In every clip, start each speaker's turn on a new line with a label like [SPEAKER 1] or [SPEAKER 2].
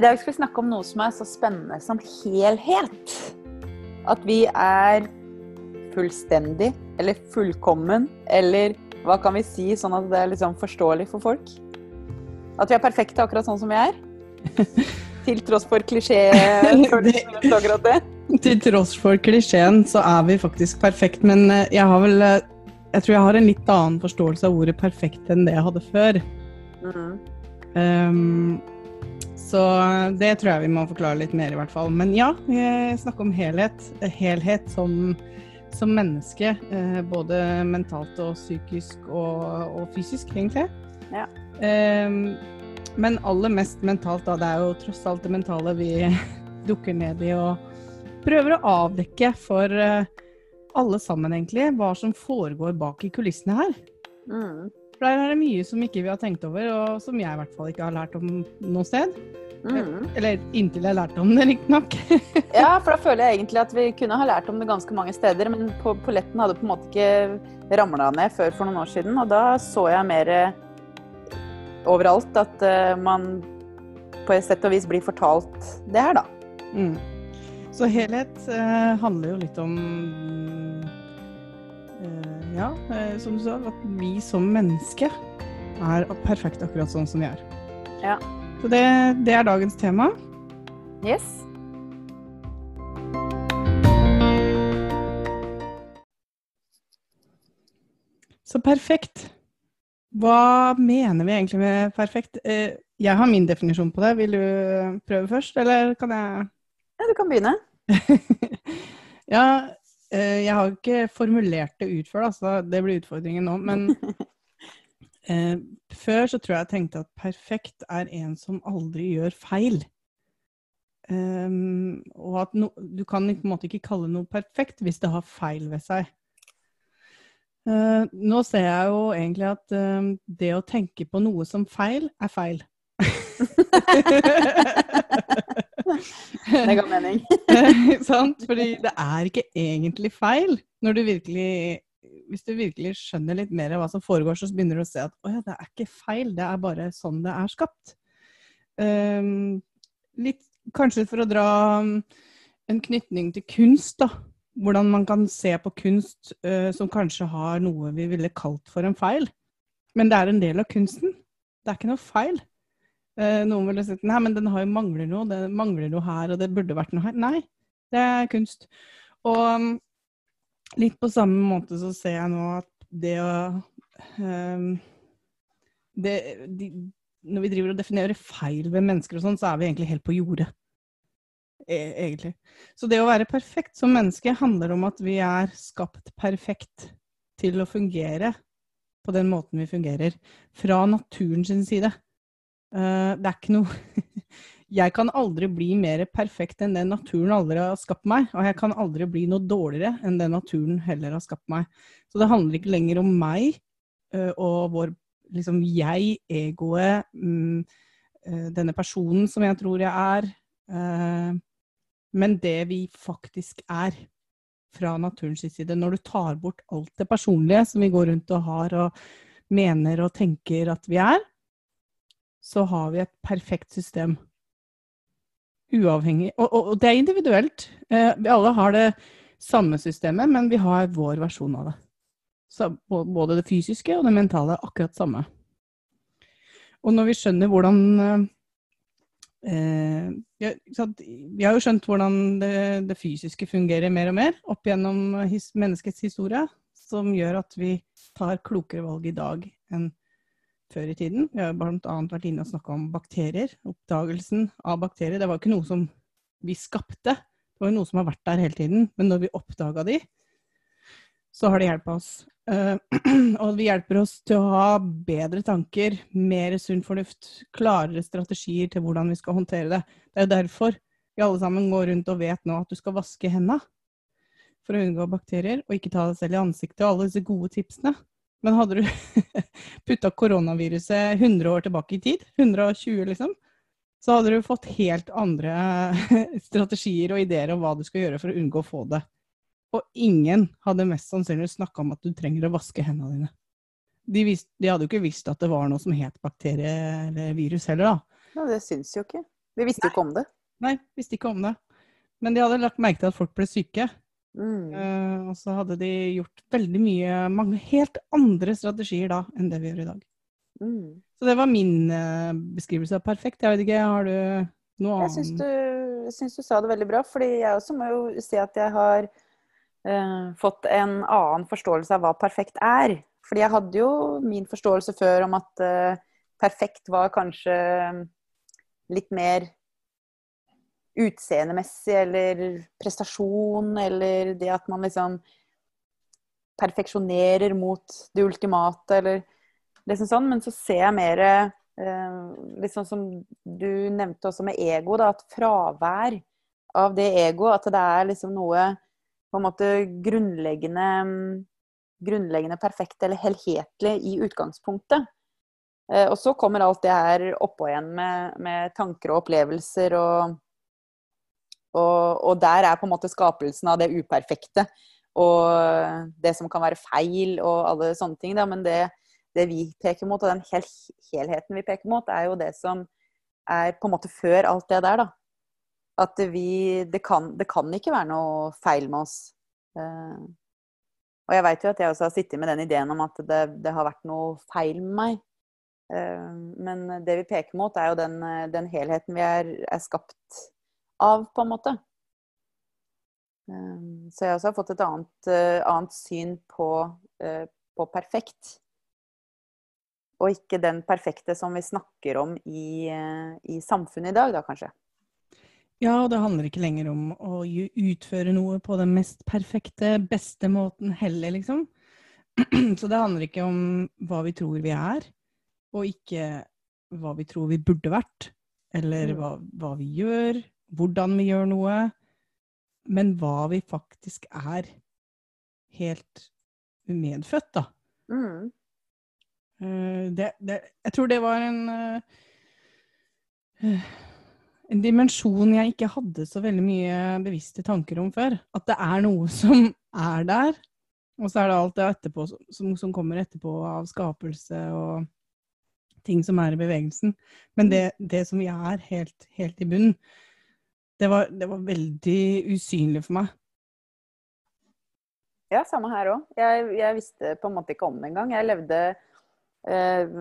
[SPEAKER 1] I dag skal vi snakke om noe som er så spennende som helhet. At vi er fullstendig, eller fullkommen, eller hva kan vi si, sånn at det er liksom forståelig for folk? At vi er perfekte akkurat sånn som vi er? Til tross for klisjeen?
[SPEAKER 2] Til tross for klisjeen så er vi faktisk perfekt, men eh, jeg har vel eh, Jeg tror jeg har en litt annen forståelse av ordet perfekt enn det jeg hadde før.
[SPEAKER 1] Mm.
[SPEAKER 2] Um, så det tror jeg vi må forklare litt mer, i hvert fall. Men ja, vi snakker om helhet. Helhet som, som menneske. Eh, både mentalt og psykisk og, og fysisk, egentlig.
[SPEAKER 1] Ja.
[SPEAKER 2] Um, men aller mest mentalt, da. Det er jo tross alt det mentale vi dukker ned i og prøver å avdekke for uh, alle sammen, egentlig, hva som foregår bak i kulissene her.
[SPEAKER 1] Mm.
[SPEAKER 2] For der er det mye som ikke vi har tenkt over, og som jeg i hvert fall ikke har lært om noe sted.
[SPEAKER 1] Mm.
[SPEAKER 2] Eller inntil jeg lærte om det, riktignok.
[SPEAKER 1] Ja, for da føler jeg egentlig at vi kunne ha lært om det ganske mange steder, men på polletten hadde på en måte ikke ramla ned før for noen år siden, og da så jeg mer eh, overalt at eh, man på et sett og vis blir fortalt det her, da.
[SPEAKER 2] mm. Så helhet eh, handler jo litt om eh, Ja, eh, som du sa, at vi som menneske er perfekte akkurat sånn som vi er.
[SPEAKER 1] Ja.
[SPEAKER 2] Så det, det er dagens tema.
[SPEAKER 1] Yes.
[SPEAKER 2] Så perfekt. Hva mener vi egentlig med perfekt? Eh, Jeg har min definisjon på det. Vil du prøve først, eller kan jeg
[SPEAKER 1] Ja, du kan begynne.
[SPEAKER 2] ja, eh, jeg har ikke formulert det ut før, så det blir utfordringen nå. Men eh, før så tror jeg jeg tenkte at perfekt er en som aldri gjør feil. Um, og at no, du kan på en måte ikke kalle noe perfekt hvis det har feil ved seg. Uh, nå ser jeg jo egentlig at um, det å tenke på noe som feil, er feil.
[SPEAKER 1] Det ga mening.
[SPEAKER 2] Sant? Fordi det er ikke egentlig feil. Du virkelig, hvis du virkelig skjønner litt mer av hva som foregår, så begynner du å se at å ja, det er ikke feil, det er bare sånn det er skapt. Um, litt, kanskje for å dra en knytning til kunst, da. Hvordan man kan se på kunst uh, som kanskje har noe vi ville kalt for en feil. Men det er en del av kunsten. Det er ikke noe feil. Eh, noen ville sagt nei, men den har jo mangler noe, det mangler noe her, og det burde vært noe her. Nei, det er kunst. Og um, litt på samme måte så ser jeg nå at det å um, det, de, Når vi driver og definerer feil ved mennesker og sånn, så er vi egentlig helt på jordet. E egentlig. Så det å være perfekt som menneske handler om at vi er skapt perfekt til å fungere på den måten vi fungerer. Fra naturen sin side. Uh, det er ikke noe Jeg kan aldri bli mer perfekt enn det naturen aldri har skapt meg. Og jeg kan aldri bli noe dårligere enn det naturen heller har skapt meg. Så det handler ikke lenger om meg uh, og vår liksom jeg, egoet, um, uh, denne personen som jeg tror jeg er. men det vi faktisk er fra naturens side. Når du tar bort alt det personlige som vi går rundt og har og mener og tenker at vi er, så har vi et perfekt system. Uavhengig Og, og, og det er individuelt. Eh, vi alle har det samme systemet, men vi har vår versjon av det. Så både det fysiske og det mentale er akkurat samme. Og når vi skjønner hvordan eh, ja, Vi har jo skjønt hvordan det, det, fysiske fungerer mer og mer opp gjennom his, menneskets historie, som gjør at vi tar klokere valg i dag enn før i tiden. Vi har bl.a. vært inne og snakka om bakterier. Oppdagelsen av bakterier. Det var ikke noe som vi skapte, det var noe som har vært der hele tiden. Men når vi oppdaga de, så har det hjulpet oss. Uh, og vi hjelper oss til å ha bedre tanker, mer sunn fornuft, klarere strategier til hvordan vi skal håndtere det. Det er jo derfor vi alle sammen går rundt og vet nå at du skal vaske hendene for å unngå bakterier, og ikke ta deg selv i ansiktet og alle disse gode tipsene. Men hadde du putta koronaviruset 100 år tilbake i tid, 120 liksom, så hadde du fått helt andre strategier og ideer om hva du skal gjøre for å unngå å få det. Og ingen hadde mest sannsynlig snakka om at du trenger å vaske hendene dine. De, visste, de, hadde jo ikke visst at det var noe som het bakterie eller virus heller, da.
[SPEAKER 1] Ja, det syns jo ikke. De visste jo ikke om det.
[SPEAKER 2] Nei, visste ikke om det. Men de hadde lagt merke til at folk ble syke.
[SPEAKER 1] Mm.
[SPEAKER 2] Eh, og så hadde de gjort veldig mye, mange helt andre strategier da enn det vi gjør i dag.
[SPEAKER 1] Mm.
[SPEAKER 2] Så det var min eh, beskrivelse av perfekt. Jeg vet ikke, har du noe
[SPEAKER 1] Jeg
[SPEAKER 2] annet?
[SPEAKER 1] du, jeg syns du sa det veldig bra, fordi jeg også må jo si at jeg har uh, fått en annen forståelse av hva perfekt er. Fordi jeg hadde jo min forståelse før om at perfekt var kanskje litt mer utseendemessig eller prestasjon, eller det at man liksom perfeksjonerer mot det ultimate, eller liksom sånn. Men så ser jeg mer eh, litt sånn som du nevnte også med ego, da, at fravær av det egoet, at det er liksom noe på en måte grunnleggende grunnleggende perfekt eller helhetlig i utgangspunktet. Eh, og så kommer alt det her oppå igjen med, med tanker og opplevelser og og, og der er på en måte skapelsen av det uperfekte og det som kan være feil og alle sånne ting. Da. Men det, det vi peker mot, og den hel, helheten vi peker mot, er jo det som er på en måte før alt det der, da. At vi Det kan, det kan ikke være noe feil med oss. Eh, og jeg veit jo at jeg også har sittet med den ideen om at det, det har vært noe feil med meg. Eh, men det vi peker mot, er jo den, den helheten vi er, er skapt av, på en måte. Um, Så jeg også har fått et annet, eh, annet syn på, eh, på perfekt. Og ikke den perfekte som vi snakker om i, eh, i samfunnet i dag, da kanskje.
[SPEAKER 2] Ja, og det handler ikke lenger om å utføre noe på den mest perfekte, beste måten heller, liksom. Så det handler ikke om hva vi tror vi er, og ikke hva vi tror vi burde vært, eller
[SPEAKER 1] Mm.
[SPEAKER 2] hva, hva vi gjør, hvordan vi gjør noe, men hva vi faktisk er helt medfødt, da.
[SPEAKER 1] Mm.
[SPEAKER 2] Eh, det, det, jeg tror det var en eh, en dimensjon jeg ikke hadde så veldig mye bevisste tanker om før. At det er noe som er der, og så er det alt det etterpå som, som kommer etterpå av skapelse og ting som er i bevegelsen. Men det, det som vi er helt, helt i bunnen, det var, det var veldig usynlig for meg.
[SPEAKER 1] Ja, samme her òg. Jeg, jeg visste på en måte ikke om det engang. Jeg levde eh,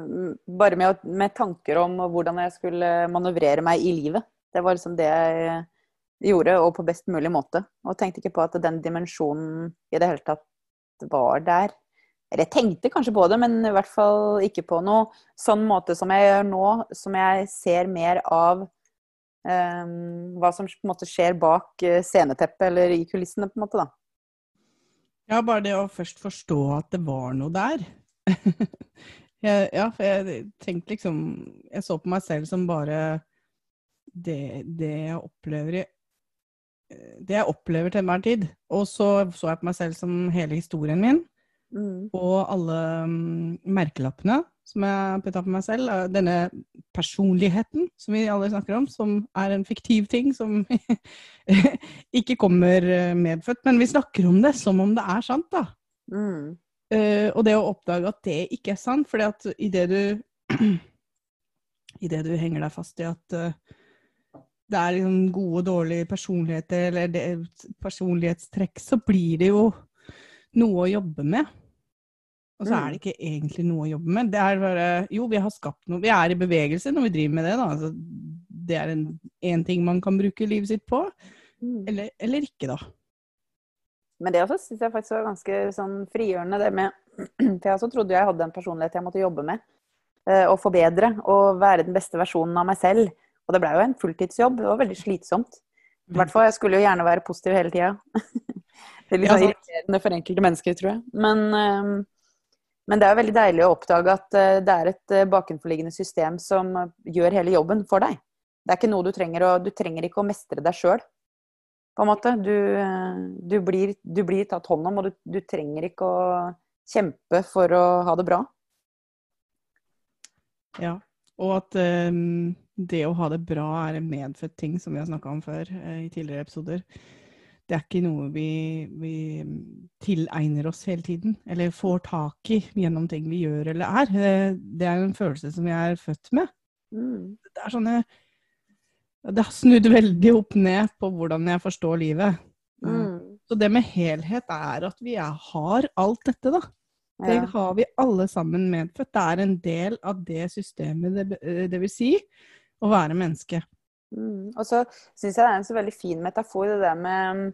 [SPEAKER 1] bare med, med tanker om hvordan jeg skulle manøvrere meg i livet. Det var liksom det jeg gjorde, og på best mulig måte. Og tenkte ikke på at den dimensjonen i det hele tatt var der. Eller jeg tenkte kanskje på det, men i hvert fall ikke på noe sånn måte som jeg gjør nå, som jeg ser mer av hva som på en måte skjer bak eh, sceneteppet eller i kulissene, på en måte, da.
[SPEAKER 2] Ja, bare det å først forstå at det var noe der. jeg, ja, for jeg tenkte liksom Jeg så på meg selv som bare det, det jeg opplever i Det jeg opplever til enhver tid. Og så så jeg på meg selv som hele historien min.
[SPEAKER 1] Mm.
[SPEAKER 2] Og alle mm, merkelappene som jeg putta på meg selv. Denne personligheten som vi alle snakker om, som er en fiktiv ting som ikke kommer eh, medfødt. Men vi snakker om det som om det er sant, da.
[SPEAKER 1] Mm.
[SPEAKER 2] Uh, og det å oppdage at det ikke er sant, fordi at idet du Idet du henger deg fast i at uh, det er liksom gode og dårlige personligheter, eller det, personlighetstrekk, så blir det jo noe å jobbe med. Og så er det ikke egentlig noe å jobbe med. Det er bare Jo, vi har skapt noe. Vi er i bevegelse når vi driver med det, da. Altså, det er en, en ting man kan bruke livet sitt på.
[SPEAKER 1] Mm.
[SPEAKER 2] Eller, eller ikke, da.
[SPEAKER 1] Men det også syns jeg faktisk var ganske sånn frigjørende, det med For jeg også trodde jeg hadde en personlighet jeg måtte jobbe med. eh, Og forbedre. Og være den beste versjonen av meg selv. Og det blei jo en fulltidsjobb. Det var veldig slitsomt. I hvert fall, Jeg skulle jo gjerne være positiv hele tida. Det er litt
[SPEAKER 2] Ja,
[SPEAKER 1] sånn irriterende for enkelte mennesker, tror jeg. Men, eh, men det er veldig deilig å oppdage at eh, det er et eh, bakenforliggende system som eh, gjør hele jobben for deg. Det er ikke noe du trenger å Du trenger ikke å mestre deg sjøl, på en måte. Du, du, blir, du blir tatt hånd om, og du, du trenger ikke å kjempe for å ha det bra.
[SPEAKER 2] Ja, og at um, det å ha det bra er en medfødt ting, som vi har snakka om før uh, i tidligere episoder. Det er ikke noe vi, vi tilegner oss hele tiden, eller får tak i gjennom ting vi gjør eller er. Eh, Det er en følelse som vi er født med.
[SPEAKER 1] Mm.
[SPEAKER 2] Det er sånne Det har snudd veldig opp ned på hvordan jeg forstår livet.
[SPEAKER 1] Mm.
[SPEAKER 2] Så det med helhet er at vi er, har alt dette, da. Det har vi alle sammen medfødt. Det er en del av det systemet, det, eh, det vil si å være menneske.
[SPEAKER 1] Mm. Og så syns jeg det er en så veldig fin metafor, det der med mm,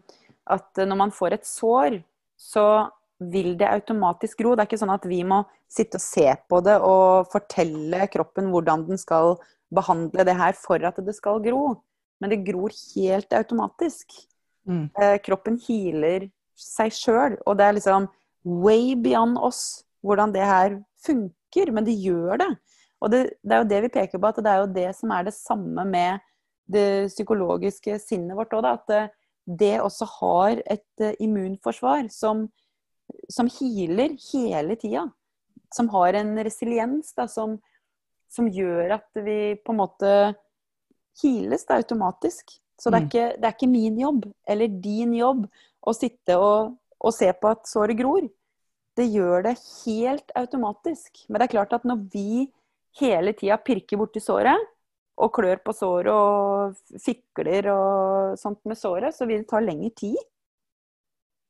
[SPEAKER 1] at når man får et sår, så vil det automatisk gro. Det er ikke sånn at vi må sitte og se på det og fortelle kroppen hvordan den skal behandle det her for at det skal gro. Men det gror helt automatisk.
[SPEAKER 2] Mm.
[SPEAKER 1] Eh, kroppen healer seg sjøl, og det er liksom way beyond oss hvordan det her funker. Men det gjør det. Og det, det er jo det vi peker på, at det er jo det som er det samme med det psykologiske sinnet vårt òg. At det, det også har et eh, immunforsvar som, som healer hele tida. Som har en resiliens da, som, som gjør at vi på en måte heales da, automatisk. Så det er,
[SPEAKER 2] Mm.
[SPEAKER 1] ikke, det er ikke min jobb eller din jobb å sitte og, og se på at såret gror. Det gjør det helt automatisk. Men det er klart at når vi hele tida pirker borti såret, og klør på såret og fikler og sånt med såret, så vil det ta lengre tid.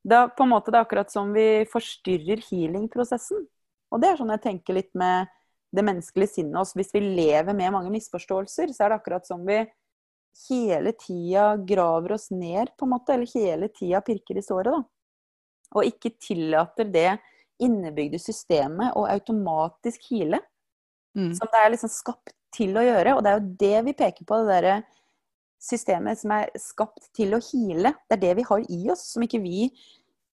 [SPEAKER 1] Det er, på en måte, det er akkurat som vi forstyrrer healing-prosessen. Og det er sånn jeg tenker litt med det menneskelige sinnet oss. Hvis vi lever med mange misforståelser, så er det akkurat som vi hele tida graver oss ned, på en måte. Eller hele tida pirker i såret, da. Og ikke tillater det innebygde systemet å automatisk heale
[SPEAKER 2] Mm.
[SPEAKER 1] som det er liksom skapt til å gjøre. Og det er jo det vi peker på, det derre systemet som er skapt til å heale. Det er det vi har i oss, som ikke vi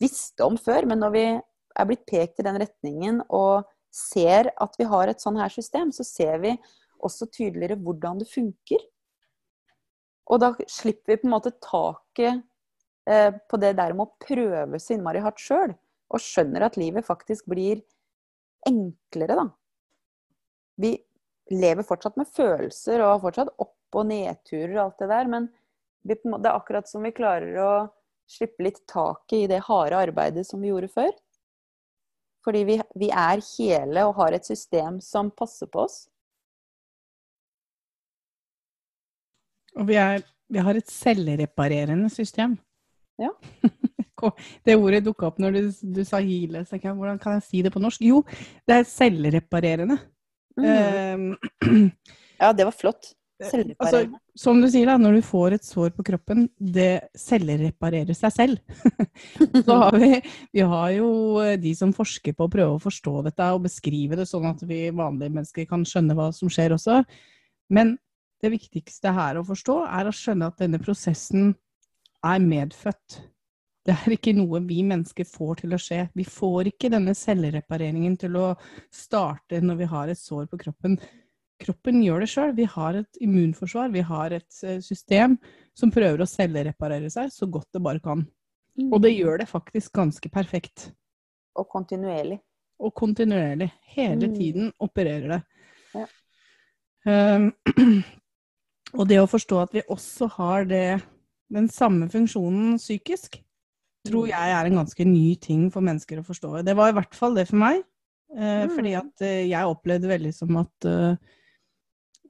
[SPEAKER 1] visste om før. Men når vi er blitt pekt i den retningen og ser at vi har et sånn her system, så ser vi også tydeligere hvordan det funker. Og da slipper vi på en måte taket eh, på det der med å prøve så innmari hardt sjøl, og skjønner at livet faktisk blir enklere, da vi lever fortsatt med følelser og har fortsatt opp- og nedturer og alt det der, men vi, det er akkurat som vi klarer å slippe litt taket i det harde arbeidet som vi gjorde før. Fordi vi, vi er hele og har et system som passer på oss.
[SPEAKER 2] Og vi, er, vi har et selvreparerende system.
[SPEAKER 1] Ja.
[SPEAKER 2] det ordet dukka opp når du, du sa 'hile'. Så jeg, hvordan kan jeg si det på norsk? Jo, det er selvreparerende.
[SPEAKER 1] Mm.
[SPEAKER 2] Eh,
[SPEAKER 1] Ja, det var flott.
[SPEAKER 2] altså, som du sier, da, når du får et sår på kroppen, det selvreparerer seg selv. Så har vi, vi har jo eh, de som forsker på å prøve å forstå dette og beskrive det sånn at vi vanlige mennesker kan skjønne hva som skjer også. Men det viktigste her å forstå er å skjønne at denne prosessen er medfødt. Det er ikke noe vi mennesker får til å skje. Vi får ikke denne cellerepareringen til å starte når vi har et sår på kroppen. Kroppen gjør det sjøl. Vi har et immunforsvar, vi har et eh, system som prøver å cellereparere seg så godt det bare kan. Og det gjør det faktisk ganske perfekt.
[SPEAKER 1] Og kontinuerlig.
[SPEAKER 2] Og kontinuerlig. Hele
[SPEAKER 1] Mm.
[SPEAKER 2] tiden opererer det.
[SPEAKER 1] Ja.
[SPEAKER 2] Um, og det å forstå at vi også har det, den samme funksjonen psykisk, tror
[SPEAKER 1] Mm.
[SPEAKER 2] jeg er en ganske ny ting for mennesker å forstå. Det var i hvert fall det for meg. eh,
[SPEAKER 1] Mm.
[SPEAKER 2] Fordi at eh, jeg opplevde veldig som at eh,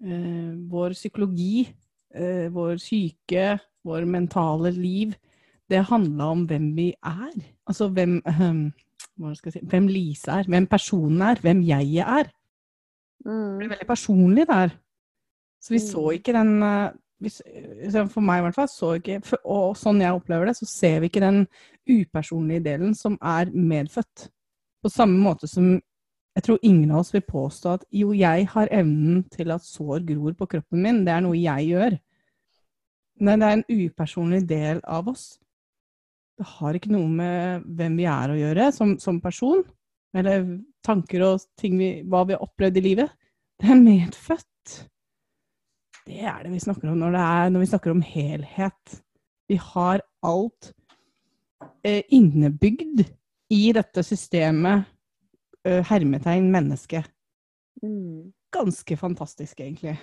[SPEAKER 2] eh, vår psykologi, eh, vår syke, vår mentale liv, det handla om hvem vi er. Altså hvem ehm, hva skal jeg si, Hvem Lise er, hvem personen er, hvem jeg er. Det
[SPEAKER 1] Mm.
[SPEAKER 2] ble veldig personlig der. Så vi
[SPEAKER 1] Mm.
[SPEAKER 2] så ikke den eh, vi, s- så For meg i hvert fall, så ikke, og sånn jeg opplever det, så ser vi ikke den upersonlige delen som er medfødt. På samme måte som jeg tror ingen av oss vil påstå at jo, jeg har evnen til at sår gror på kroppen min, det er noe jeg gjør. Men det er en upersonlig del av oss. Det har ikke noe med hvem vi er å gjøre som, som person, eller tanker og ting vi, hva vi har opplevd i livet. Det er medfødt. Det er det vi snakker om når, det er, når vi snakker om helhet. Vi har alt eh, innebygd i dette systemet eh, hermetegn menneske.
[SPEAKER 1] Mm.
[SPEAKER 2] Ganske fantastisk, egentlig.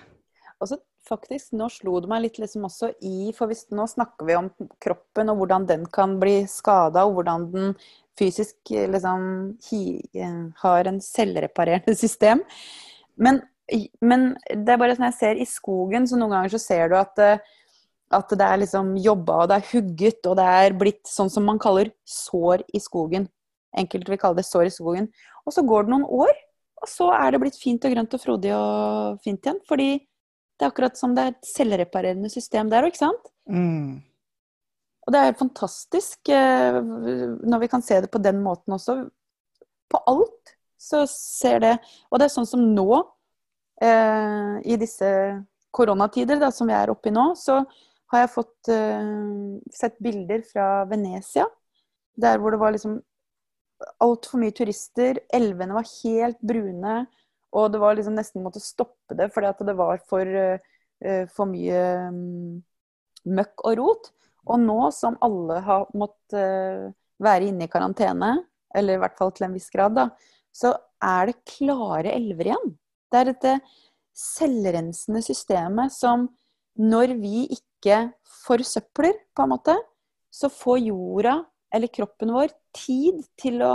[SPEAKER 1] Og så faktisk, nå slo det meg litt liksom også i For hvis, nå snakker vi om kroppen og hvordan den kan bli skada, og hvordan den fysisk liksom hi, eh, har en selvreparerende system. Men Men det er bare sånn jeg ser i skogen, så noen ganger så ser du at, eh, at det er liksom jobba, og det er hugget, og det er blitt sånn som man kaller sår i skogen. Enkelte vil kalle det sår i skogen. Og så går det noen år, og så er det blitt fint og grønt og frodig og fint igjen. Fordi det er akkurat som det er et selvreparerende system der òg, ikke sant?
[SPEAKER 2] Mm.
[SPEAKER 1] Og det er fantastisk eh, når vi kan se det på den måten også. På alt så ser det Og det er sånn som nå, i disse koronatider da, som vi er oppe i nå, så har jeg fått eh, sett bilder fra Venezia. Der hvor det var liksom altfor mye turister. Elvene var helt brune. Og det var liksom nesten måtte stoppe det fordi at det var for, eh, for mye mm, møkk og rot. Og nå som alle har måttet eh, være inne i karantene, eller i hvert fall til en viss grad, da, så er det klare elver igjen. Det er dette selvrensende systemet som når vi ikke forsøpler, på en måte, så får jorda, eller kroppen vår, tid til å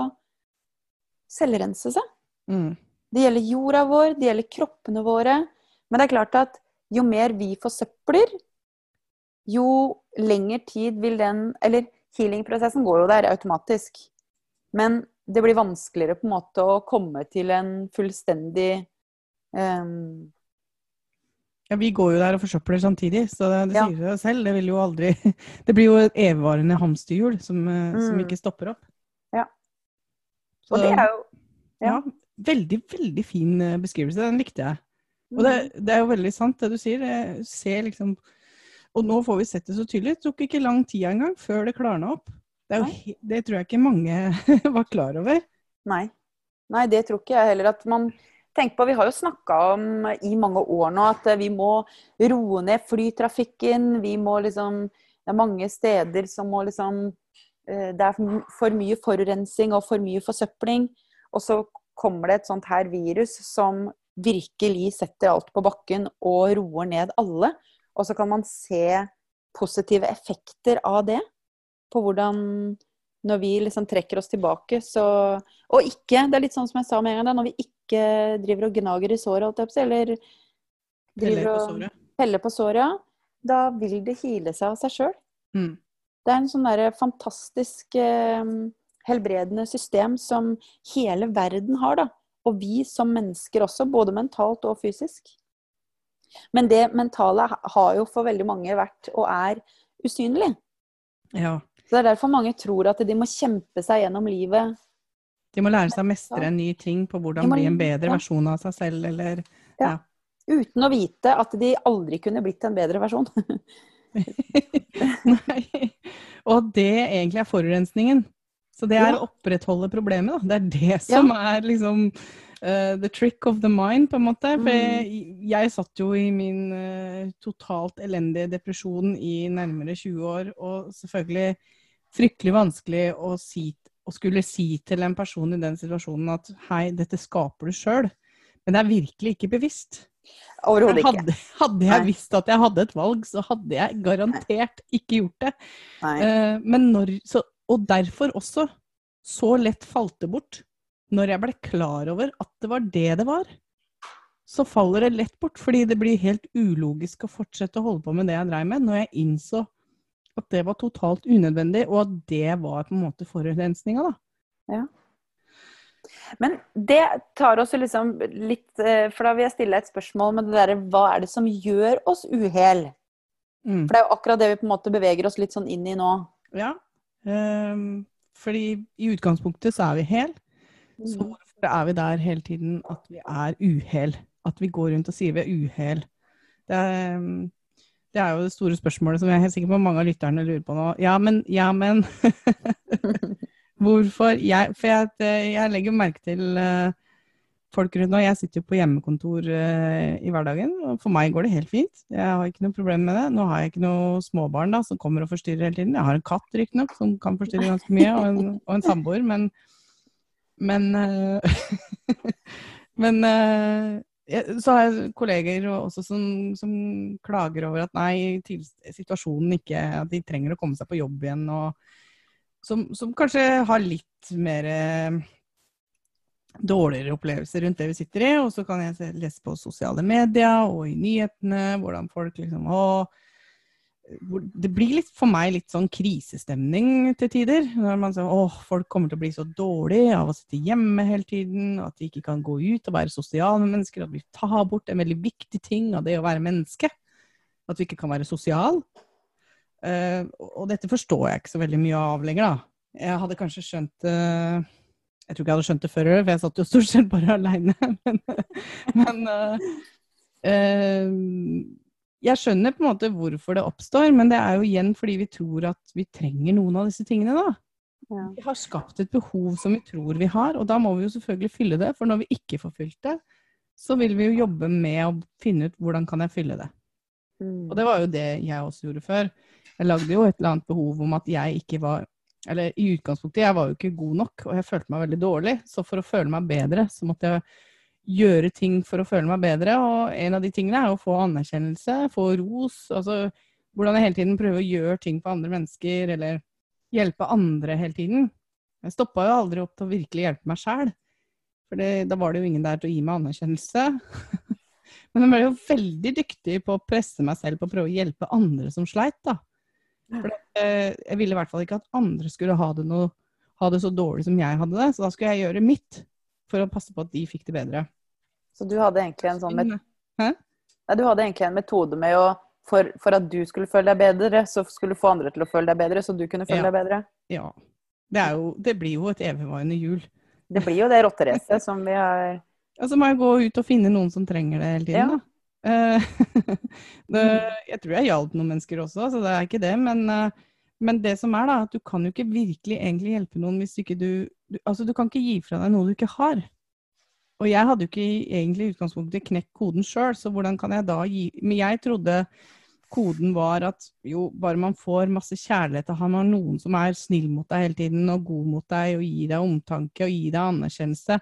[SPEAKER 1] selvrense seg.
[SPEAKER 2] Mm.
[SPEAKER 1] Det gjelder jorda vår, det gjelder kroppene våre. Men det er klart at jo mer vi forsøpler, jo lengre tid vil den Eller healingprosessen går jo der automatisk. Men det blir vanskeligere på en måte å komme til en fullstendig um,
[SPEAKER 2] Ja, vi går jo der og forsøpler samtidig, så det, det
[SPEAKER 1] Ja.
[SPEAKER 2] sier seg selv. Det vil jo aldri Det blir jo et evigvarende hamsterhjul som, mm. som ikke stopper opp.
[SPEAKER 1] Ja.
[SPEAKER 2] Så,
[SPEAKER 1] Og det er jo
[SPEAKER 2] ja. Veldig, veldig fin eh, beskrivelse. Den likte jeg. Og det,
[SPEAKER 1] Mm.
[SPEAKER 2] det er jo veldig sant det du sier. Se liksom Og nå får vi sett det så tydelig. Det tok ikke lang tid engang før det klarna opp. Det, jo, det tror jeg ikke mange var klar over.
[SPEAKER 1] Nei. Nei, det tror ikke jeg heller. At man tenker på, Vi har jo snakka om i mange år nå at eh, vi må roe ned flytrafikken. Vi må liksom Det er mange steder som må liksom eh, Det er for mye forurensing og for mye forsøpling. Og så kommer det et sånt her virus som virkelig setter alt på bakken og roer ned alle. Og så kan man se positive effekter av det. På hvordan når vi liksom trekker oss tilbake, så Og ikke Det er litt sånn som jeg sa med en gang, når vi ikke driver og gnager i såret, eller driver
[SPEAKER 2] på
[SPEAKER 1] og peller på såret, da vil det hile seg av seg sjøl.
[SPEAKER 2] Mm.
[SPEAKER 1] Det er en sånn derre fantastisk eh, helbredende system som hele verden har, da. Og vi som mennesker også, både mentalt og fysisk. Men det mentale har jo for veldig mange vært, og er, usynlig.
[SPEAKER 2] Ja.
[SPEAKER 1] Så det er derfor mange tror at de må kjempe seg gjennom livet.
[SPEAKER 2] De må lære seg å mestre en ny ting på hvordan
[SPEAKER 1] må-
[SPEAKER 2] bli en bedre
[SPEAKER 1] ja.
[SPEAKER 2] versjon av seg selv, eller
[SPEAKER 1] Uten å vite at de aldri kunne blitt en bedre versjon.
[SPEAKER 2] Nei. Og det egentlig er forurensningen. Så det er
[SPEAKER 1] Ja.
[SPEAKER 2] å opprettholde problemet, da. Det er det som er liksom Uh, the trick of the mind, på en måte. For
[SPEAKER 1] Mm.
[SPEAKER 2] jeg, jeg satt jo i min uh, totalt elendige depresjon i nærmere 20 år, og selvfølgelig fryktelig vanskelig å si å skulle si til en person i den situasjonen at hei, dette skaper du sjøl. Men det er virkelig ikke bevisst.
[SPEAKER 1] Overhodet ikke.
[SPEAKER 2] Hadde, hadde jeg
[SPEAKER 1] Nei.
[SPEAKER 2] visst at jeg hadde et valg, så hadde jeg garantert ikke gjort det.
[SPEAKER 1] Nei.
[SPEAKER 2] Eh, men når, så, og derfor også så lett falt det bort. Når jeg ble klar over at det var det det var, så faller det lett bort. Fordi det blir helt ulogisk å fortsette å holde på med det jeg dreiv med, når jeg innså at det var totalt unødvendig, og at det var på en måte forurensninga, da. Ja.
[SPEAKER 1] Men det tar oss jo liksom litt eh, For da vil jeg stille et spørsmål med det derre Hva er det som gjør oss uhel?
[SPEAKER 2] Mm.
[SPEAKER 1] For det er jo akkurat det vi på en måte beveger oss litt sånn inn i nå.
[SPEAKER 2] Ja. Um, fordi i utgangspunktet så er vi hel. Så
[SPEAKER 1] Mm.
[SPEAKER 2] hvorfor er vi der hele tiden at vi er uhel? At vi går rundt og sier vi er uhel? Det er, um, det er jo det store spørsmålet som jeg er helt sikker på mange av lytterne lurer på nå. Ja, men, ja, men Hvorfor? Jeg, for jeg, jeg legger merke til eh, folk rundt nå. Jeg sitter jo på hjemmekontor eh, i hverdagen, og for meg går det helt fint. Jeg har ikke noe problem med det. Nå har jeg ikke noe småbarn da, som kommer og forstyrrer hele tiden. Jeg har en katt riktignok som kan forstyrre ganske mye, og en, og en samboer, men Men, eh, men eh, så har jeg kolleger også som, som klager over at nei, til, situasjonen ikke At de trenger å komme seg på jobb igjen. som, som kanskje har litt mer eh, dårligere opplevelser rundt det vi sitter i. Og så kan jeg lese på sosiale medier og i nyhetene hvordan folk liksom å, Det blir litt, for meg litt sånn krisestemning til tider. Når man sier åh, folk kommer til å bli så dårlige av å sitte hjemme hele tiden, at de ikke kan gå ut og være sosiale mennesker, at vi tar bort en veldig viktig ting av det å være menneske. At vi ikke kan være sosial. Uh, og dette forstår jeg ikke så veldig mye av lenger, da. Jeg hadde kanskje skjønt uh, Jeg tror ikke jeg hadde skjønt det før, for jeg satt jo stort sett bare aleine. Men, men uh, jeg skjønner på en måte hvorfor det oppstår, men det er jo igjen fordi vi tror at vi trenger noen av disse tingene, da.
[SPEAKER 1] Ja.
[SPEAKER 2] Vi har skapt et behov som vi tror vi har, og da må vi jo selvfølgelig fylle det. For når vi ikke får fylt det, så vil vi jo jobbe med å finne ut hvordan kan jeg fylle det.
[SPEAKER 1] Mm.
[SPEAKER 2] Og det var jo det jeg også gjorde før. Jeg lagde jo et eller annet behov om at jeg ikke var Eller i utgangspunktet, jeg var jo ikke god nok, og jeg følte meg veldig dårlig. Så for å føle meg bedre, så måtte jeg gjøre ting for å føle meg bedre. Og en av de tingene er å få anerkjennelse, få ros. Altså hvordan jeg hele tiden prøver å gjøre ting for andre mennesker, eller hjelpe andre hele tiden. Jeg stoppa jo aldri opp til å virkelig hjelpe meg sjæl. For da var det jo ingen der til å gi meg anerkjennelse. Men jeg ble jo veldig dyktig på å presse meg selv på å prøve å hjelpe andre som sleit, da. For det, eh, jeg ville i hvert fall ikke at andre skulle ha det, noe, ha det så dårlig som jeg hadde det, så da skulle jeg gjøre mitt for å passe på at de fikk det bedre.
[SPEAKER 1] Så du hadde egentlig en sånn met? Nei, du hadde egentlig en metode med å for, for at du skulle føle deg bedre, så skulle du få andre til å føle deg bedre, så du kunne føle
[SPEAKER 2] Ja.
[SPEAKER 1] deg bedre.
[SPEAKER 2] Ja. Det, er jo, det blir jo et evigvarende hjul.
[SPEAKER 1] Det blir jo det rotteracet som vi har
[SPEAKER 2] Ja, så må jeg gå ut og finne noen som trenger det hele tiden,
[SPEAKER 1] Ja.
[SPEAKER 2] da. Eh, det, jeg tror jeg hjalp noen mennesker også, så det er ikke det. Men, eh, men det som er, da, at du kan jo ikke virkelig egentlig hjelpe noen hvis ikke du, du Altså, du kan ikke gi fra deg noe du ikke har. Og jeg hadde jo ikke egentlig i utgangspunktet knekt koden sjøl, så hvordan kan jeg da gi Men jeg trodde koden var at jo, bare man får masse kjærlighet og har man noen som er snill mot deg hele tiden og god mot deg og gir deg omtanke og gir deg anerkjennelse,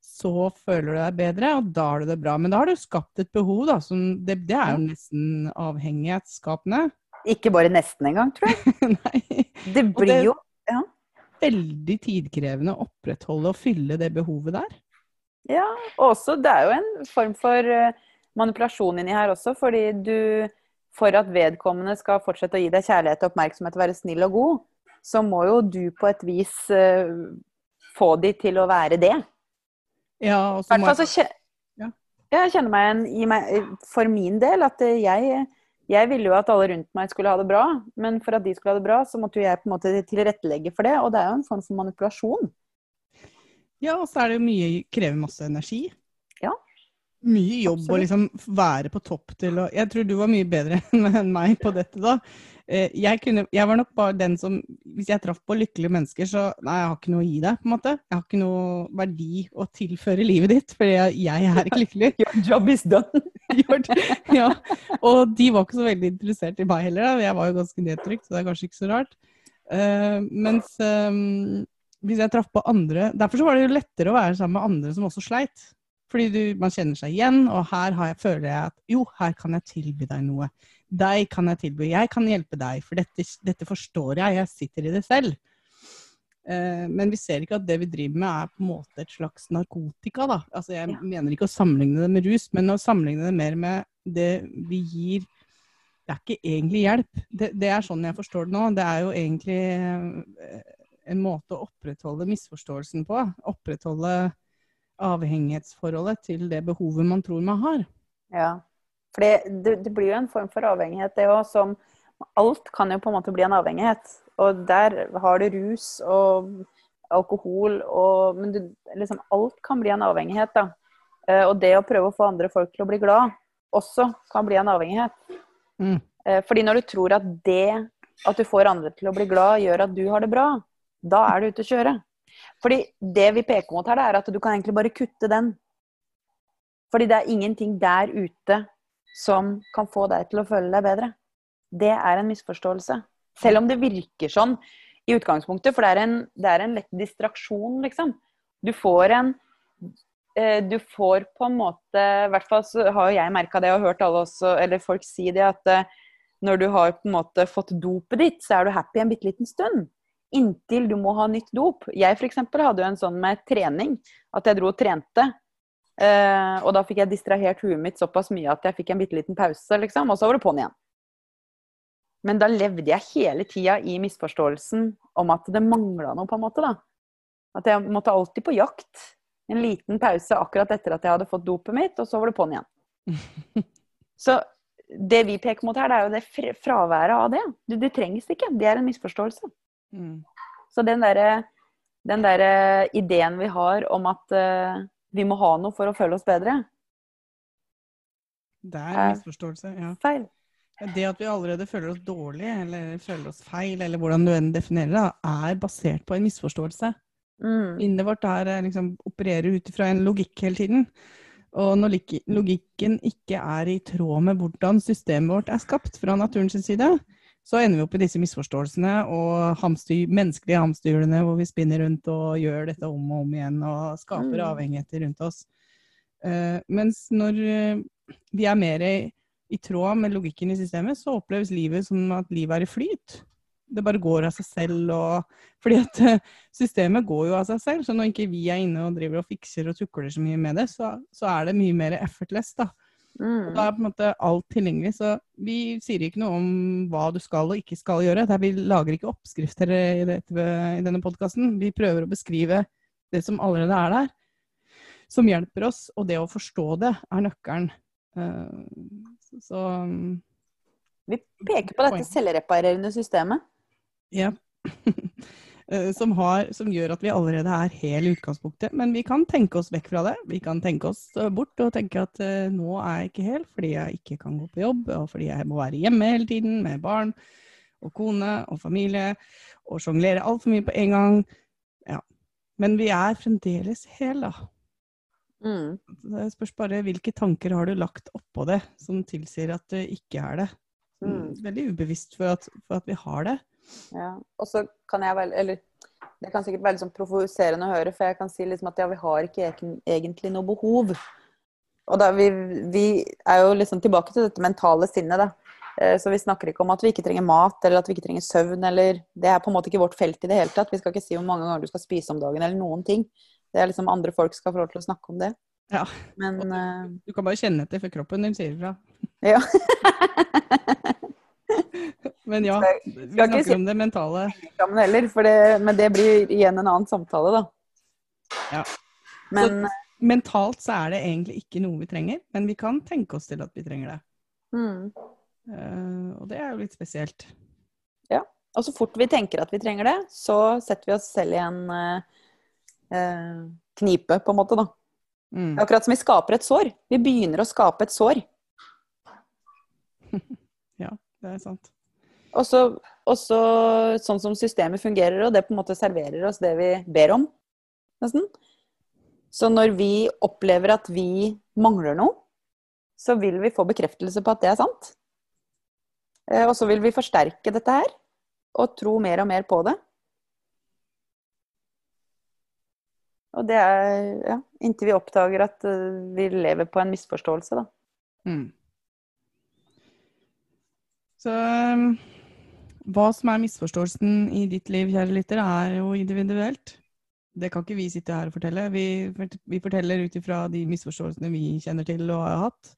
[SPEAKER 2] så føler du deg bedre, og da har du det bra. Men da har du skapt et behov, da. Som det, det er jo nesten avhengighetsskapende.
[SPEAKER 1] Ikke bare nesten engang, tror jeg.
[SPEAKER 2] Nei.
[SPEAKER 1] Det blir
[SPEAKER 2] det-
[SPEAKER 1] jo
[SPEAKER 2] Veldig tidkrevende å opprettholde og fylle det behovet der.
[SPEAKER 1] Ja, og også det er jo en form for eh, manipulasjon inni her også, fordi du For at vedkommende skal fortsette å gi deg kjærlighet og oppmerksomhet og være snill og god, så må jo du på et vis uh, få de til å være det.
[SPEAKER 2] Ja, og så må jeg, Ja.
[SPEAKER 1] Jeg kjenner meg igjen i meg For min del at jeg jeg ville jo at alle rundt meg skulle ha det bra, men for at de skulle ha det bra, så måtte jo jeg på en måte tilrettelegge for det. Og det er jo en form for manipulasjon.
[SPEAKER 2] ja, og så er det jo mye krever masse energi.
[SPEAKER 1] Ja.
[SPEAKER 2] Mye jobb å liksom være på topp til å Jeg tror du var mye bedre enn meg på dette, da. Eh, Jeg, kunne, jeg var nok bare den som Hvis jeg traff på lykkelige mennesker, så Nei, jeg har ikke noe å gi deg, på en måte. Jeg har ikke noe verdi å tilføre livet ditt, fordi jeg, jeg er ikke lykkelig.
[SPEAKER 1] Your job is done.
[SPEAKER 2] Ja. Og de var ikke så veldig interessert i meg heller. Da. Jeg var jo ganske nedtrykt, så det er kanskje ikke så rart. Uh, mens um, hvis jeg traff på andre Derfor så var det jo lettere å være sammen med andre som også sleit. Fordi du, man kjenner seg igjen, og her har jeg, føler jeg at jo, her kan jeg tilby deg noe. Deg kan jeg tilby. Jeg kan hjelpe deg, for dette, dette forstår jeg. Jeg sitter i det selv. Eh, men vi ser ikke at det vi driver med er på en måte et slags narkotika. Da. Altså, jeg
[SPEAKER 1] Ja.
[SPEAKER 2] mener ikke å sammenligne det med rus, men å sammenligne det mer med det vi gir Det er ikke egentlig hjelp. Det, det er sånn jeg forstår det nå. Det er jo egentlig eh, en måte å opprettholde misforståelsen på. Opprettholde avhengighetsforholdet til det behovet man tror man har.
[SPEAKER 1] Ja. For det, det, blir jo en form for avhengighet, det òg, som Alt kan jo på en måte bli en avhengighet. Og der har du rus og alkohol og Men du, liksom alt kan bli en avhengighet, da. Eh, Og det å prøve å få andre folk til å bli glad også kan bli en avhengighet.
[SPEAKER 2] Mm.
[SPEAKER 1] Eh, Fordi når du tror at det at du får andre til å bli glad, gjør at du har det bra, da er du ute å kjøre. Fordi det vi peker mot her, det er at du kan egentlig bare kutte den. Fordi det er ingenting der ute som kan få deg til å føle deg bedre. Det er en misforståelse. Selv om det virker sånn i utgangspunktet, for det er en, det er en lett distraksjon, liksom. Du får en eh, Du får på en måte I hvert fall så har jo jeg merka det og hørt alle også, eller folk si det, at eh, når du har på en måte fått dopet ditt, så er du happy en bitte liten stund. inntil du må ha nytt dop. Jeg eksempel hadde jo en sånn med trening, at jeg dro og trente. Eh, og da fikk jeg distrahert huet mitt såpass mye at jeg fikk en bitte liten pause, liksom, og så var det på'n igjen. Men da levde jeg hele tida i misforståelsen om at det mangla noe, på en måte. da. At jeg måtte alltid på jakt. En liten pause akkurat etter at jeg hadde fått dopet mitt, og så var det på'n igjen. Så det vi peker mot her, det er jo det fraværet av det. Det, du trengs ikke. Det er en misforståelse. Mm. Så den derre den der ideen vi har om at uh, vi må ha noe for å føle oss bedre
[SPEAKER 2] Det er en misforståelse, ja.
[SPEAKER 1] Feil.
[SPEAKER 2] Det at vi allerede føler oss dårlige, eller føler oss feil, eller hvordan du enn definerer det, er basert på en misforståelse. Mm. Minnet vårt er eh, liksom opererer ut fra en logikk hele tiden. Og når logikken ikke er i tråd med hvordan systemet vårt er skapt fra naturens side, så ender vi opp i disse misforståelsene og hamstyr, menneskelige hamsterhjulene hvor vi spinner rundt og gjør dette om og om igjen og skaper mm. avhengigheter rundt oss. Uh, mens når uh, vi er mer i, i, tråd med logikken i systemet, så oppleves livet som at livet er i flyt. Det bare går av seg selv. Og, fordi at uh, systemet går jo av seg selv. Så når ikke vi er inne og driver og fikser og tukler så mye med det, så, så er det mye mer effortless. da. Mm. Da er på en måte alt tilgjengelig. Så vi sier ikke noe om hva du skal og ikke skal gjøre. Vi lager ikke oppskrifter i, dette, i denne podkasten. Vi prøver å beskrive det som allerede er der, som hjelper oss. Og det å forstå det er nøkkelen. Uh, så
[SPEAKER 1] Vi peker på dette selvreparerende systemet.
[SPEAKER 2] Ja. Eh, som, har, som, gjør at vi allerede er hel i utgangspunktet. Men vi kan tenke oss vekk fra det. Vi kan tenke oss eh, bort og tenke at uh, nå er jeg ikke hel fordi jeg ikke kan gå på jobb, og fordi jeg må være hjemme hele tiden med barn og kone og familie og sjonglere altfor mye på en gang. Ja. Men vi er fremdeles hel, da. Mm. Det spørs bare hvilke tanker har du lagt oppå det som tilsier at det ikke er det. Mm. Veldig ubevisst for at, for at vi har det.
[SPEAKER 1] Ja. Og så kan jeg vel Eller det kan sikkert være litt sånn provoserende å høre, for jeg kan si liksom at ja, vi har ikke egentlig noe behov. Og da vi, vi er jo liksom tilbake til dette mentale sinnet, da. Eh, så vi snakker ikke om at vi ikke trenger mat, eller at vi ikke trenger søvn, eller Det er på en måte ikke vårt felt i det hele tatt. Vi skal ikke si hvor mange ganger du skal spise om dagen, eller noen ting. Det er liksom andre folk skal få lov til å snakke om det.
[SPEAKER 2] Ja. Men du, Du kan bare kjenne etter, for kroppen din sier ifra.
[SPEAKER 1] Ja.
[SPEAKER 2] Men ja, vi snakker si om det mentale.
[SPEAKER 1] Heller, det, men det blir igjen en annen samtale, da.
[SPEAKER 2] Ja. Men, så, mentalt så er det egentlig ikke noe vi trenger, men vi kan tenke oss til at vi trenger det. Mm. Uh, og det er jo litt spesielt.
[SPEAKER 1] Ja. Og så fort vi tenker at vi trenger det, så setter vi oss selv i en uh, uh, knipe, på en måte, da. Mm. Akkurat som vi skaper et sår. Vi begynner å skape et sår.
[SPEAKER 2] ja, det er sant.
[SPEAKER 1] Og så, sånn som systemet fungerer, og det på en måte serverer oss det vi ber om, nesten. Så når vi opplever at vi mangler noe, så vil vi få bekreftelse på at det er sant. Eh, og så vil vi forsterke dette her, og tro mer og mer på det. Og det er ja, inntil vi oppdager at eh, vi lever på en misforståelse, da. Mm.
[SPEAKER 2] Så hva som er misforståelsen i ditt liv, kjære lytter, er jo individuelt. Det kan ikke vi sitte her og fortelle. Vi, vi forteller ut ifra de misforståelsene vi kjenner til og har hatt.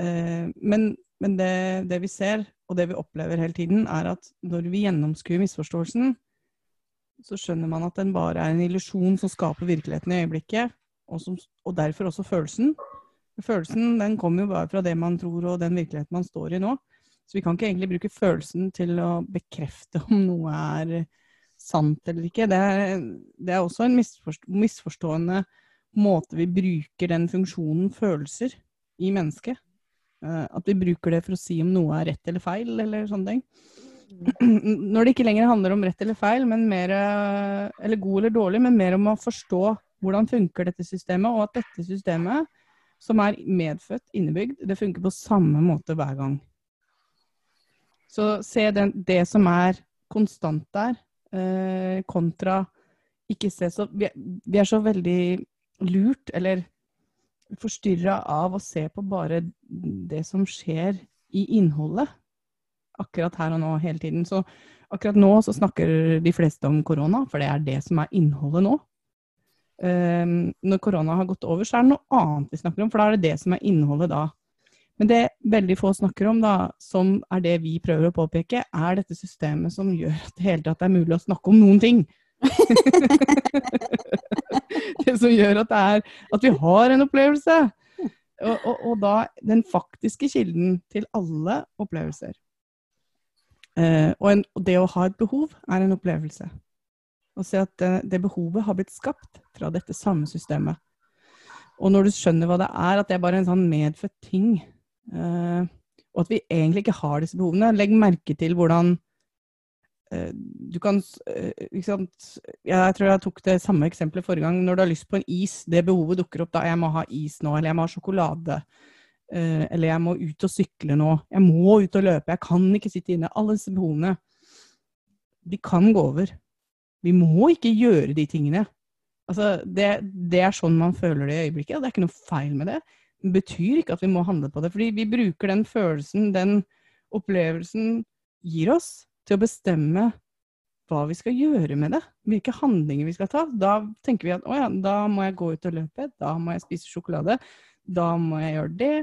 [SPEAKER 2] Eh, men, men det, det, vi ser, og det vi opplever hele tiden, er at når vi gjennomskuer misforståelsen, så skjønner man at den bare er en illusjon som skaper virkeligheten i øyeblikket, og, som, og derfor også følelsen. Følelsen den kommer jo bare fra det man tror og den virkeligheten man står i nå. Så vi kan ikke egentlig bruke følelsen til å bekrefte om noe er sant eller ikke. Det er, det er også en misforstå misforstående måte vi bruker den funksjonen følelser i mennesket. Uh, at vi bruker det for å si om noe er rett eller feil, eller sånne ting. Når det ikke lenger handler om rett eller feil, mer, eller god eller dårlig, men mer om å forstå hvordan funker dette systemet, og at dette systemet, som er medfødt, innebygd, det funker på samme måte hver gang. Så se den, det som er konstant der, eh, kontra ikke se så vi, vi, er så veldig lurt, eller forstyrra av å se på bare det som skjer i innholdet. Akkurat her og nå, hele tiden. Så Akkurat nå så snakker de fleste om korona, for det er det som er innholdet nå. Um, når korona har gått over, så er det noe annet vi snakker om, for da er det det som er innholdet da. Men det veldig få snakker om, da, som er det vi prøver å påpeke, er dette systemet som gjør at det hele tatt er mulig å snakke om noen ting. det som gjør at, det er, at vi har en opplevelse. Og, og, og, da den faktiske kilden til alle opplevelser. Eh, og, en, og, det å ha et behov er en opplevelse. Å se at det, det, behovet har blitt skapt fra dette samme systemet. Og når du skjønner hva det er, at det er bare en sånn medfødt ting, uh, og at vi egentlig ikke har disse behovene Legg merke til hvordan uh, du kan Jeg tror jeg tok det samme eksempelet forrige gang. Når du har lyst på en is, det behovet dukker opp da. Jeg må ha is nå, eller jeg må ha sjokolade. Eller jeg må ut og sykle nå. Jeg må ut og løpe. Jeg kan ikke sitte inne. Alle disse behovene. De kan gå over. Vi må ikke gjøre de tingene. Altså, det, det, er sånn man føler det i øyeblikket. Det er ikke noe feil med det. Betyr ikke at vi må handle på det. Fordi vi bruker den følelsen, den opplevelsen gir oss, til å bestemme hva vi skal gjøre med det. Hvilke handlinger vi skal ta. Da tenker vi at å ja, da må jeg gå ut og løpe. Da må jeg spise sjokolade. Da må jeg gjøre det.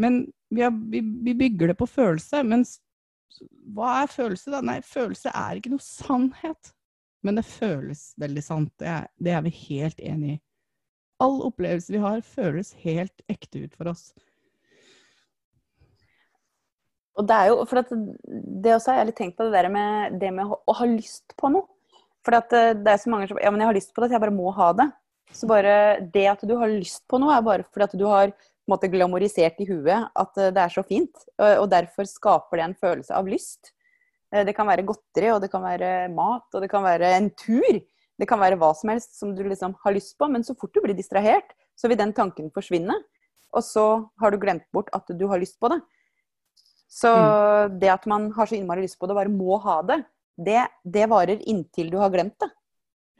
[SPEAKER 2] Men vi, har, vi, vi, bygger det på følelse. Men hva er følelse, da? Nei, følelse er ikke noe sannhet. Men det føles veldig sant. Det er, det er vi helt enig i. All opplevelse vi har, føles helt ekte ut for oss.
[SPEAKER 1] Og det er jo, for det også har jeg litt tenkt på det der med det med å, ha lyst på noe. For eh, det er så mange som Ja, men jeg har lyst på det, så jeg bare må ha det. Så bare det at du har lyst på noe, er bare fordi at du har måte, glamorisert i huet at eh, det er så fint. Og derfor skaper det en følelse av lyst. Eh, det kan være godteri, og det kan være mat, og det kan være en tur. Det kan være hva som helst som du liksom har lyst på, men så fort du blir distrahert, så vil den tanken forsvinne. Og så har du glemt bort at du har lyst på det. Så mm. det at man har så innmari lyst på det, bare må ha det, det, det varer inntil du har glemt det.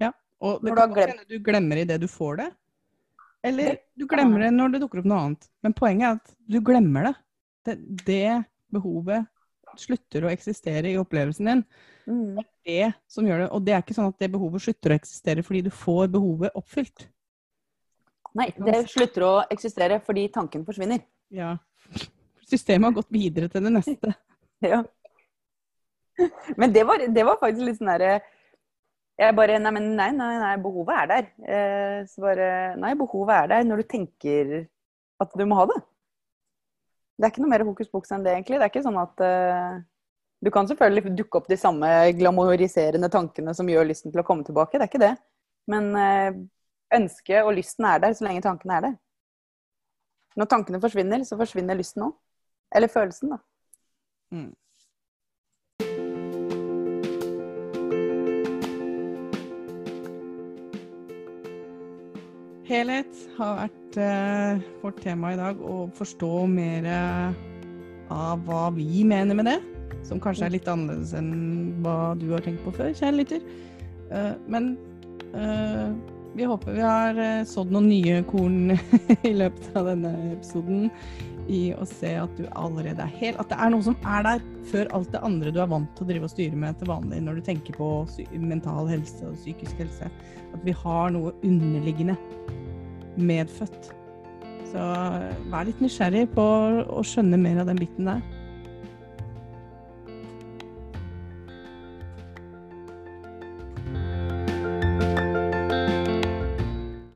[SPEAKER 2] Ja, og det kan hende du glemmer i det du får det. Eller du glemmer det når det dukker opp noe annet. Men poenget er at du glemmer det. Det, det behovet slutter å eksistere i opplevelsen din. Mm. Det er det som gjør det. Og det er ikke sånn at det behovet slutter å eksistere fordi du får behovet oppfylt.
[SPEAKER 1] Nei, det slutter å eksistere fordi tanken forsvinner.
[SPEAKER 2] Ja. Systemet har gått videre til det neste.
[SPEAKER 1] ja. Men det var, det var faktisk litt sånn derre jeg bare Nei, men nei, nei, nei behovet er der. Eh, så bare Nei, behovet er der når du tenker at du må ha det. Det er ikke noe mer hokus pokus enn det, egentlig. Det er ikke sånn at uh, Du kan selvfølgelig dukke opp de samme glamoriserende tankene som gjør lysten til å komme tilbake, det er ikke det. Men uh, ønsket og lysten er der så lenge tankene er der. Når tankene forsvinner, så forsvinner lysten òg. Eller følelsen, da. Mm.
[SPEAKER 2] Helhet har vært eh, vårt tema i dag, å forstå mer av hva vi mener med det. Som kanskje er litt annerledes enn hva du har tenkt på før, kjære lytter. Uh, men uh, vi håper vi har sådd noen nye korn i løpet av denne episoden. I å se at du allerede er hel. At det er noe som er der før alt det andre du er vant til å drive og styre med til vanlig når du tenker på mental helse og psykisk helse. At vi har noe underliggende medfødt. Så vær litt nysgjerrig på å skjønne mer av den biten der.